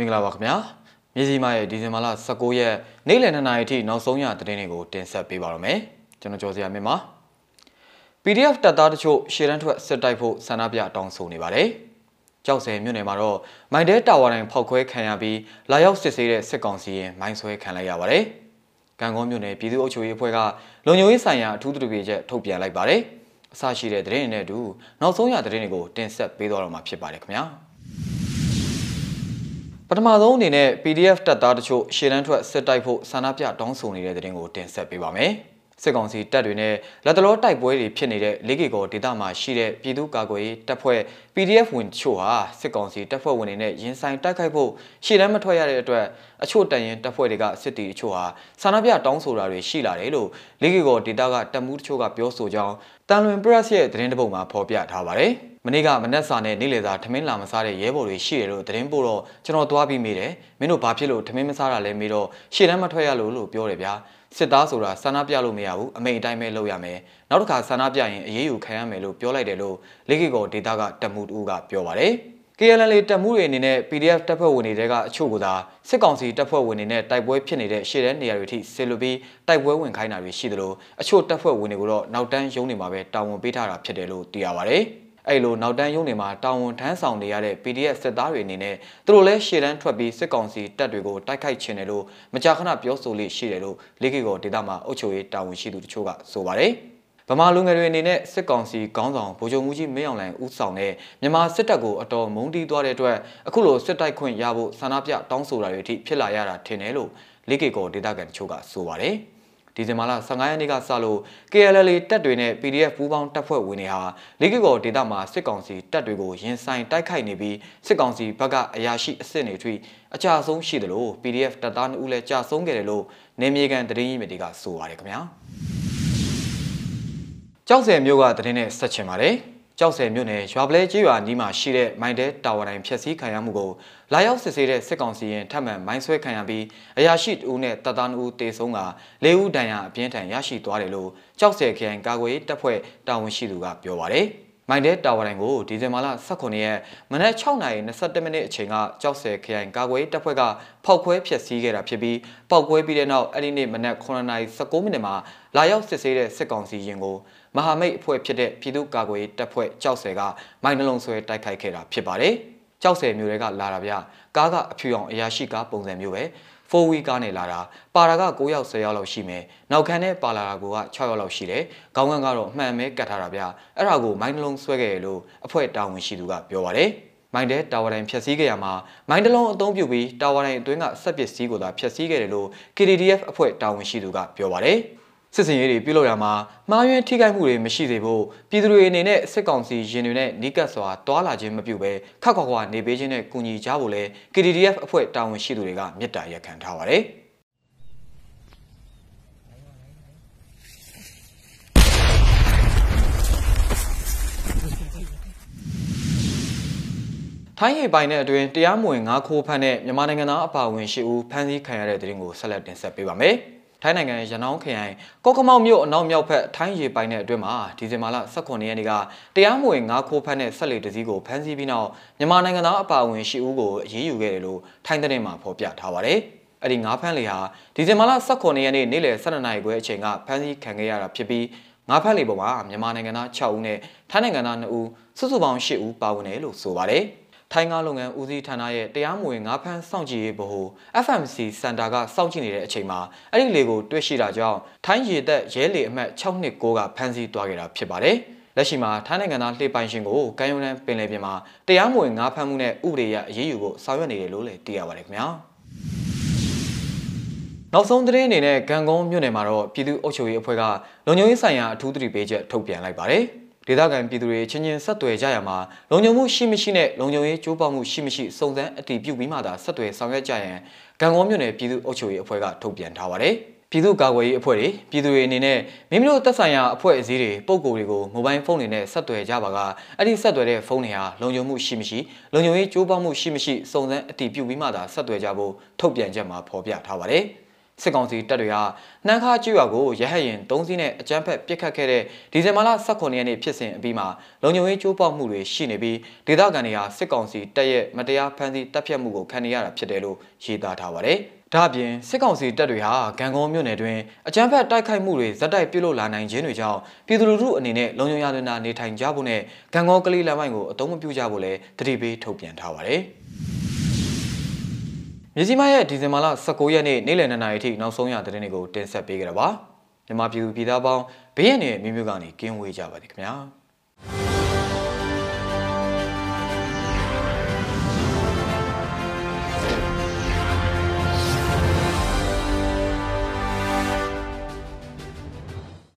င်္ဂလာပါခင်ဗျာမြေစီမရဲ့ဒီဇင်ဘာလ19ရက်နေ့လယ်2နာရီထိနောက်ဆုံးရသတင်းတွေကိုတင်ဆက်ပေးပါရမယ်ကျွန်တော်ကျော်စရာမြင့်ပါ PDF တပ်သားတချို့ရှေ့တန်းထွက်စစ်တိုက်ဖို့ဆန္ဒပြတောင်းဆိုနေပါတယ်ကြောက်စဲမြို့နယ်မှာတော့မိုင်တဲတာဝါတိုင်းဖောက်ခွဲခံရပြီးလာရောက်စစ်ဆေးတဲ့စစ်ကောင်စီရင်မိုင်းဆွဲခံလိုက်ရပါတယ်ကံကောမြို့နယ်ပြည်သူ့အုပ်ချုပ်ရေးအဖွဲ့ကလုံခြုံရေးဆိုင်ရာအထူးတူပြေချက်ထုတ်ပြန်လိုက်ပါတယ်အစရှိတဲ့သတင်းတွေနဲ့အတူနောက်ဆုံးရသတင်းတွေကိုတင်ဆက်ပေးသွားတော့မှာဖြစ်ပါတယ်ခင်ဗျာ ပထမဆုံးအနေနဲ့ PDF တပ်သားတချို့ရှေ့တန်းထွက်စစ်တိုက်ဖို့ဆန္ဒပြတောင်းဆိုနေတဲ့တဲ့တင်ကိုတင်ဆက်ပေးပါမယ်။စစ်ကောင်စီတပ်တွေနဲ့လက်တလောတိုက်ပွဲတွေဖြစ်နေတဲ့လေးကေကောဒေသမှာရှိတဲ့ပြည်သူ့ကာကွယ်ရေးတပ်ဖွဲ့ PDF ဝင်ချို့ဟာစစ်ကောင်စီတပ်ဖွဲ့ဝင်တွေနဲ့ရင်ဆိုင်တိုက်ခိုက်ဖို့ရှေ့တန်းမထွက်ရတဲ့အတွက်အချို့တန်ရင်တပ်ဖွဲ့တွေကစစ်တီအချို့ဟာဆန္ဒပြတောင်းဆိုတာတွေရှိလာတယ်လို့လေးကေကောဒေသကတပ်မှုတချို့ကပြောဆိုကြောင်းတန်လွင်ပရက်ရဲ့သတင်းတပုတ်မှာဖော်ပြထားပါတယ်။မနေ့ကမနက်စာနဲ့နေ့လယ်စာထမင်းလာမစားတဲ့ရဲဘော်တွေရှိတယ်လို့သတင်းပို့တော့ကျွန်တော်သွားပြီးမိတယ်မင်းတို့ဘာဖြစ်လို့ထမင်းမစားတာလဲမေးတော့ရှေ့တန်းမထွက်ရလို့လို့ပြောတယ်ဗျာစစ်သားဆိုတာဆန္ဒပြလို့မရဘူးအမိန်အတိုင်းပဲလုပ်ရမယ်နောက်တစ်ခါဆန္ဒပြရင်အေးအေးယူခံရမယ်လို့ပြောလိုက်တယ်လို့လေကီကောဒေတာကတမှုတူကပြောပါတယ် KLL တပ်မှုတွေအနေနဲ့ PDF တပ်ဖွဲ့ဝင်တွေတဲကအချို့ကသာစစ်ကောင်စီတပ်ဖွဲ့ဝင်တွေနဲ့တိုက်ပွဲဖြစ်နေတဲ့ရှေ့တဲ့နေရာတွေထိဆစ်လွပြီးတိုက်ပွဲဝင်ခိုင်းတာတွေရှိသလိုအချို့တပ်ဖွဲ့ဝင်တွေကိုတော့နောက်တန်းရုံးနေမှာပဲတာဝန်ပေးထားတာဖြစ်တယ်လို့သိရပါတယ်။အဲ့လိုနောက်တန်းရုံးတွေမှာတာဝန်ထမ်းဆောင်နေရတဲ့ PDF စစ်သားတွေအနေနဲ့သူတို့လည်းရှေ့တန်းထွက်ပြီးစစ်ကောင်စီတပ်တွေကိုတိုက်ခိုက်ချင်တယ်လို့မကြာခဏပြောဆိုလေးရှိတယ်လို့လေးကေကောဒေသမှာအုပ်ချုပ်ရေးတာဝန်ရှိသူတချို့ကဆိုပါတယ် ဗမာလူငယ်တွေအနေနဲ့စစ်ကောင်စီခေါင်းဆောင်ဗိုလ်ချုပ်မှုကြီးမင်းအောင်လှိုင်ဦးဆောင်တဲ့မြန်မာစစ်တပ်ကိုအတော်မုန်းတီးသွားတဲ့အတွက်အခုလိုစစ်တိုက်ခွင့်ရဖို့ဆန္ဒပြတောင်းဆိုတာတွေအထိဖြစ်လာရတာထင်တယ်လို့လေးကေကောဒေသခံတချို့ကဆိုပါတယ်။ဒီဇင်ဘာလ15ရက်နေ့ကစလို့ KLL တပ်တွေနဲ့ PDF ပူးပေါင်းတပ်ဖွဲ့ဝင်တွေဟာလေးကကောဒေသမှာစစ်ကောင်စီတပ်တွေကိုရင်ဆိုင်တိုက်ခိုက်နေပြီးစစ်ကောင်စီဘက်ကအရာရှိအစ်စ်တွေထွေအကြဆုံးရှိတယ်လို့ PDF တပ်သား2ဦးလည်းကြာဆုံးခဲ့တယ်လို့နေမြေကန်တရင်ကြီးမြစ်တွေကဆိုပါတယ်ခင်ဗျာ ကြောက်စဲမျိုးကတရင်နဲ့ဆက်ချင်ပါတယ်ကြောက်စဲမြို့နယ်ရွာပလဲကျေးရွာနီးမှာရှိတဲ့မိုင်းတဲတာဝါတိုင်းဖျက်ဆီးခံရမှုကိုလာရောက်စစ်ဆေးတဲ့စစ်ကောင်စီရင်ထပ်မံမိုင်းဆွဲခံရပြီးအရာရှိတဦးနဲ့တပ်သား2ဦးတေဆုံးက၄ဦးဒဏ်ရာအပြင်းထန်ရရှိသွားတယ်လို့ကြောက်စဲခရိုင်ကာကွယ်ရေးတပ်ဖွဲ့တာဝန်ရှိသူကပြောပါတယ်။ မိုင်းတဲတာဝါတိုင်းကိုဒီဇင်ဘာလ18ရက်မနက်6:22မိနစ်အချိန်ကကြောက်စဲခရိုင်ကာကွယ်ရေးတပ်ဖွဲ့ကဖောက်ခွဲဖျက်ဆီးခဲ့တာဖြစ်ပြီးပောက်ကွဲပြီးတဲ့နောက်အဲ့ဒီနေ့မနက်9:19မိနစ်မှာလာရောက်စစ်ဆေးတဲ့စစ်ကောင်စီရင်ကိုမဟာမိတ်အဖွဲ့ဖြစ်တဲ့ပြည်သူ့ကာကွယ်ရေးတပ်ဖွဲ့ကြောက်ဆယ်ကမိုင်းနှလုံးဆွဲတိုက်ခိုက်ခဲ့တာဖြစ်ပါတယ်။ကြောက်ဆယ်မျိုးတွေကလာတာဗျကားကအဖြူအောင်အရာရှိကားပုံစံမျိုးပဲ 4 week ကားနဲ့လာတာပါတာက9ယောက်10ယောက်လောက်ရှိမယ်နောက်ခံနဲ့ပါလာတာက6ယောက်လောက်ရှိတယ်ခေါင်းကန်းကတော့မှန်မဲကတ်ထားတာဗျအဲ့ဒါကိုမိုင်းနှလုံးဆွဲခဲ့ရလို့အဖွဲ့တာဝန်ရှိသူကပြောပါတယ်မိုင်းတဲ့တာဝါတိုင်းဖျက်ဆီးခဲ့ရမှာမိုင်းတလုံးအသုံးပြုပြီးတာဝါတိုင်းအတွင်းကစက်ပစ္စည်းကိုသာဖျက်ဆီးခဲ့တယ်လို့ KDDF အဖွဲ့တာဝန်ရှိသူကပြောပါတယ်။ စစ်စင်ရေးတွေပြုလုပ်ရမှာမှားယွင်းထိခိုက်မှုတွေမရှိစေဖို့ပြည်သူတွေအနေနဲ့စစ်ကောင်စီရင်တွေနဲ့နီးကပ်စွာတွာလာခြင်းမပြုဘဲခက်ခွာခွာနေပေးခြင်းနဲ့ကူညီကြဖို့လဲ KDDF အဖွဲ့တာဝန်ရှိသူတွေကမြစ်တာရက်ခံထားပါတယ်ထိုင်းရေပိုင်တဲ့အတွင်းတရားမဝင်ငါးခိုးဖမ်းတဲ့မြန်မာနိုင်ငံသားအပါအဝင်ရှိဦးဖမ်းဆီးခံရတဲ့တဲ့ရင်ကိုဆက်လက်တင်ဆက်ပေးပါမယ်။ ထိုင်းနိုင်ငံရနောင်းခရိုင်ကော့ကမောက်မြို့အနောက်မြောက်ဘက်ထိုင်းရေပိုင်တဲ့အတွင်းမှာဒီဇင်ဘာလ18ရက်နေ့ကတရားမဝင်ငါးခိုးဖမ်းတဲ့ဆက်လေတစည်းကိုဖမ်းဆီးပြီးနောက်မြန်မာနိုင်ငံသားအပါအဝင်ရှိဦးကိုအရေးယူခဲ့တယ်လို့ထိုင်းတဲ့မှာဖော်ပြထားပါတယ်။အဲ့ဒီငါးဖမ်းလေဟာဒီဇင်ဘာလ18ရက်နေ့နေ့လယ်12နာရီခွဲအချိန်ကဖမ်းဆီးခံခဲ့ရတာဖြစ်ပြီးငါးဖမ်းလေပေါ်မှာမြန်မာနိုင်ငံသား6ဦးနဲ့ထိုင်းနိုင်ငံသား2ဦးစုစုပေါင်း8ဦးပါဝင်တယ်လို့ဆိုပါတယ်။ ထိုင်းငါလုပ်ငန်းဦးစီးဌာနရဲ့တရားမဝင်ငါးဖမ်းစောင့်ကြည့်ရေးဗဟို FMC စင်တာကစောင့်ကြည့်နေတဲ့အချိန်မှာအဲ့ဒီလေကိုတွေ့ရှိတာကြောင့်ထိုင်းရေသက်ရဲလေအမှတ်629ကဖမ်းဆီးသွားခဲ့တာဖြစ်ပါတယ်။လက်ရှိမှာထိုင်းနိုင်ငံသားလှေပိုင်ရှင်ကိုကမ်းရုံးလန်းပင်လယ်ပြင်မှာတရားမဝင်ငါးဖမ်းမှုနဲ့ဥပဒေအရအရေးယူဖို့ဆောင်ရွက်နေတယ်လို့လည်းသိရပါတယ်ခင်ဗျာ။နောက်ဆုံးသတင်းအနေနဲ့ဂံကုန်းမြို့နယ်မှာတော့ပြည်သူ့အုပ်ချုပ်ရေးအဖွဲ့ကလုံခြုံရေးဆိုင်ရာအထူးသတိပေးချက်ထုတ်ပြန်လိုက်ပါတယ်။ ဒေသခံပြည်သူတွေချင်းချင်းဆက်သွယ်ကြရမှာလုံခြုံမှုရှိမရှိနဲ့လုံခြုံရေးကြိုးပမ်းမှုရှိမရှိစုံစမ်းအတည်ပြုပြီးမှသာဆက်သွယ်ဆောင်ရွက်ကြရန်ဂံကောမြို့နယ်ပြည်သူ့အုပ်ချုပ်ရေးအဖွဲ့ကထုတ်ပြန်ထားပါတယ်။ပြည်သူ့ကာကွယ်ရေးအဖွဲ့တွေပြည်သူတွေအနေနဲ့မိမိတို့သက်ဆိုင်ရာအဖွဲ့အစည်းတွေပုံကိုယ်တွေကိုမိုဘိုင်းဖုန်းတွေနဲ့ဆက်သွယ်ကြပါကအဲ့ဒီဆက်သွယ်တဲ့ဖုန်းတွေဟာလုံခြုံမှုရှိမရှိလုံခြုံရေးကြိုးပမ်းမှုရှိမရှိစုံစမ်းအတည်ပြုပြီးမှသာဆက်သွယ်ကြဖို့ထုတ်ပြန်ချက်မှာဖော်ပြထားပါတယ်။ စစ်ကောင်စီတပ်တွေကနှမ်းခါကျွော်ကိုရဟတ်ရင်၃စီးနဲ့အကြမ်းဖက်ပစ်ခတ်ခဲ့တဲ့ဒီဇင်ဘာလ18ရက်နေ့ဖြစ်စဉ်အပြီးမှာလုံခြုံရေးကျိုးပေါက်မှုတွေရှိနေပြီးဒေသခံတွေဟာစစ်ကောင်စီတပ်ရဲ့မတရားဖမ်းဆီးတပ်ဖြတ်မှုကိုခံနေရတာဖြစ်တယ်လို့ရေးသားထားပါတယ်။ဒါ့အပြင်စစ်ကောင်စီတပ်တွေဟာဂံကုန်းမြို့နယ်တွင်အကြမ်းဖက်တိုက်ခိုက်မှုတွေဇက်တိုက်ပြုလုပ်လာနိုင်ခြင်းတွေကြောင့်ပြည်သူလူထုအနေနဲ့လုံခြုံရည်နာနေထိုင်ကြဖို့နဲ့ဂံကုန်းကလေးလမ်းပိုင်းကိုအသုံးမပြုကြဖို့လည်းတတိပေးထုတ်ပြန်ထားပါတယ်။ မြစည်းမရဲ့ဒီဇင်ဘာလ19ရက်နေ့နေ့လယ်2နာရီအထိနောက်ဆုံးရသတင်းတွေကိုတင်ဆက်ပေးကြတာပါမြန်မာပြည်သူပြည်သားပေါင်းဘေးရန်တွေမျိုးမျိုးကနေကင်းဝေးကြပါသည်ခင်ဗျာ။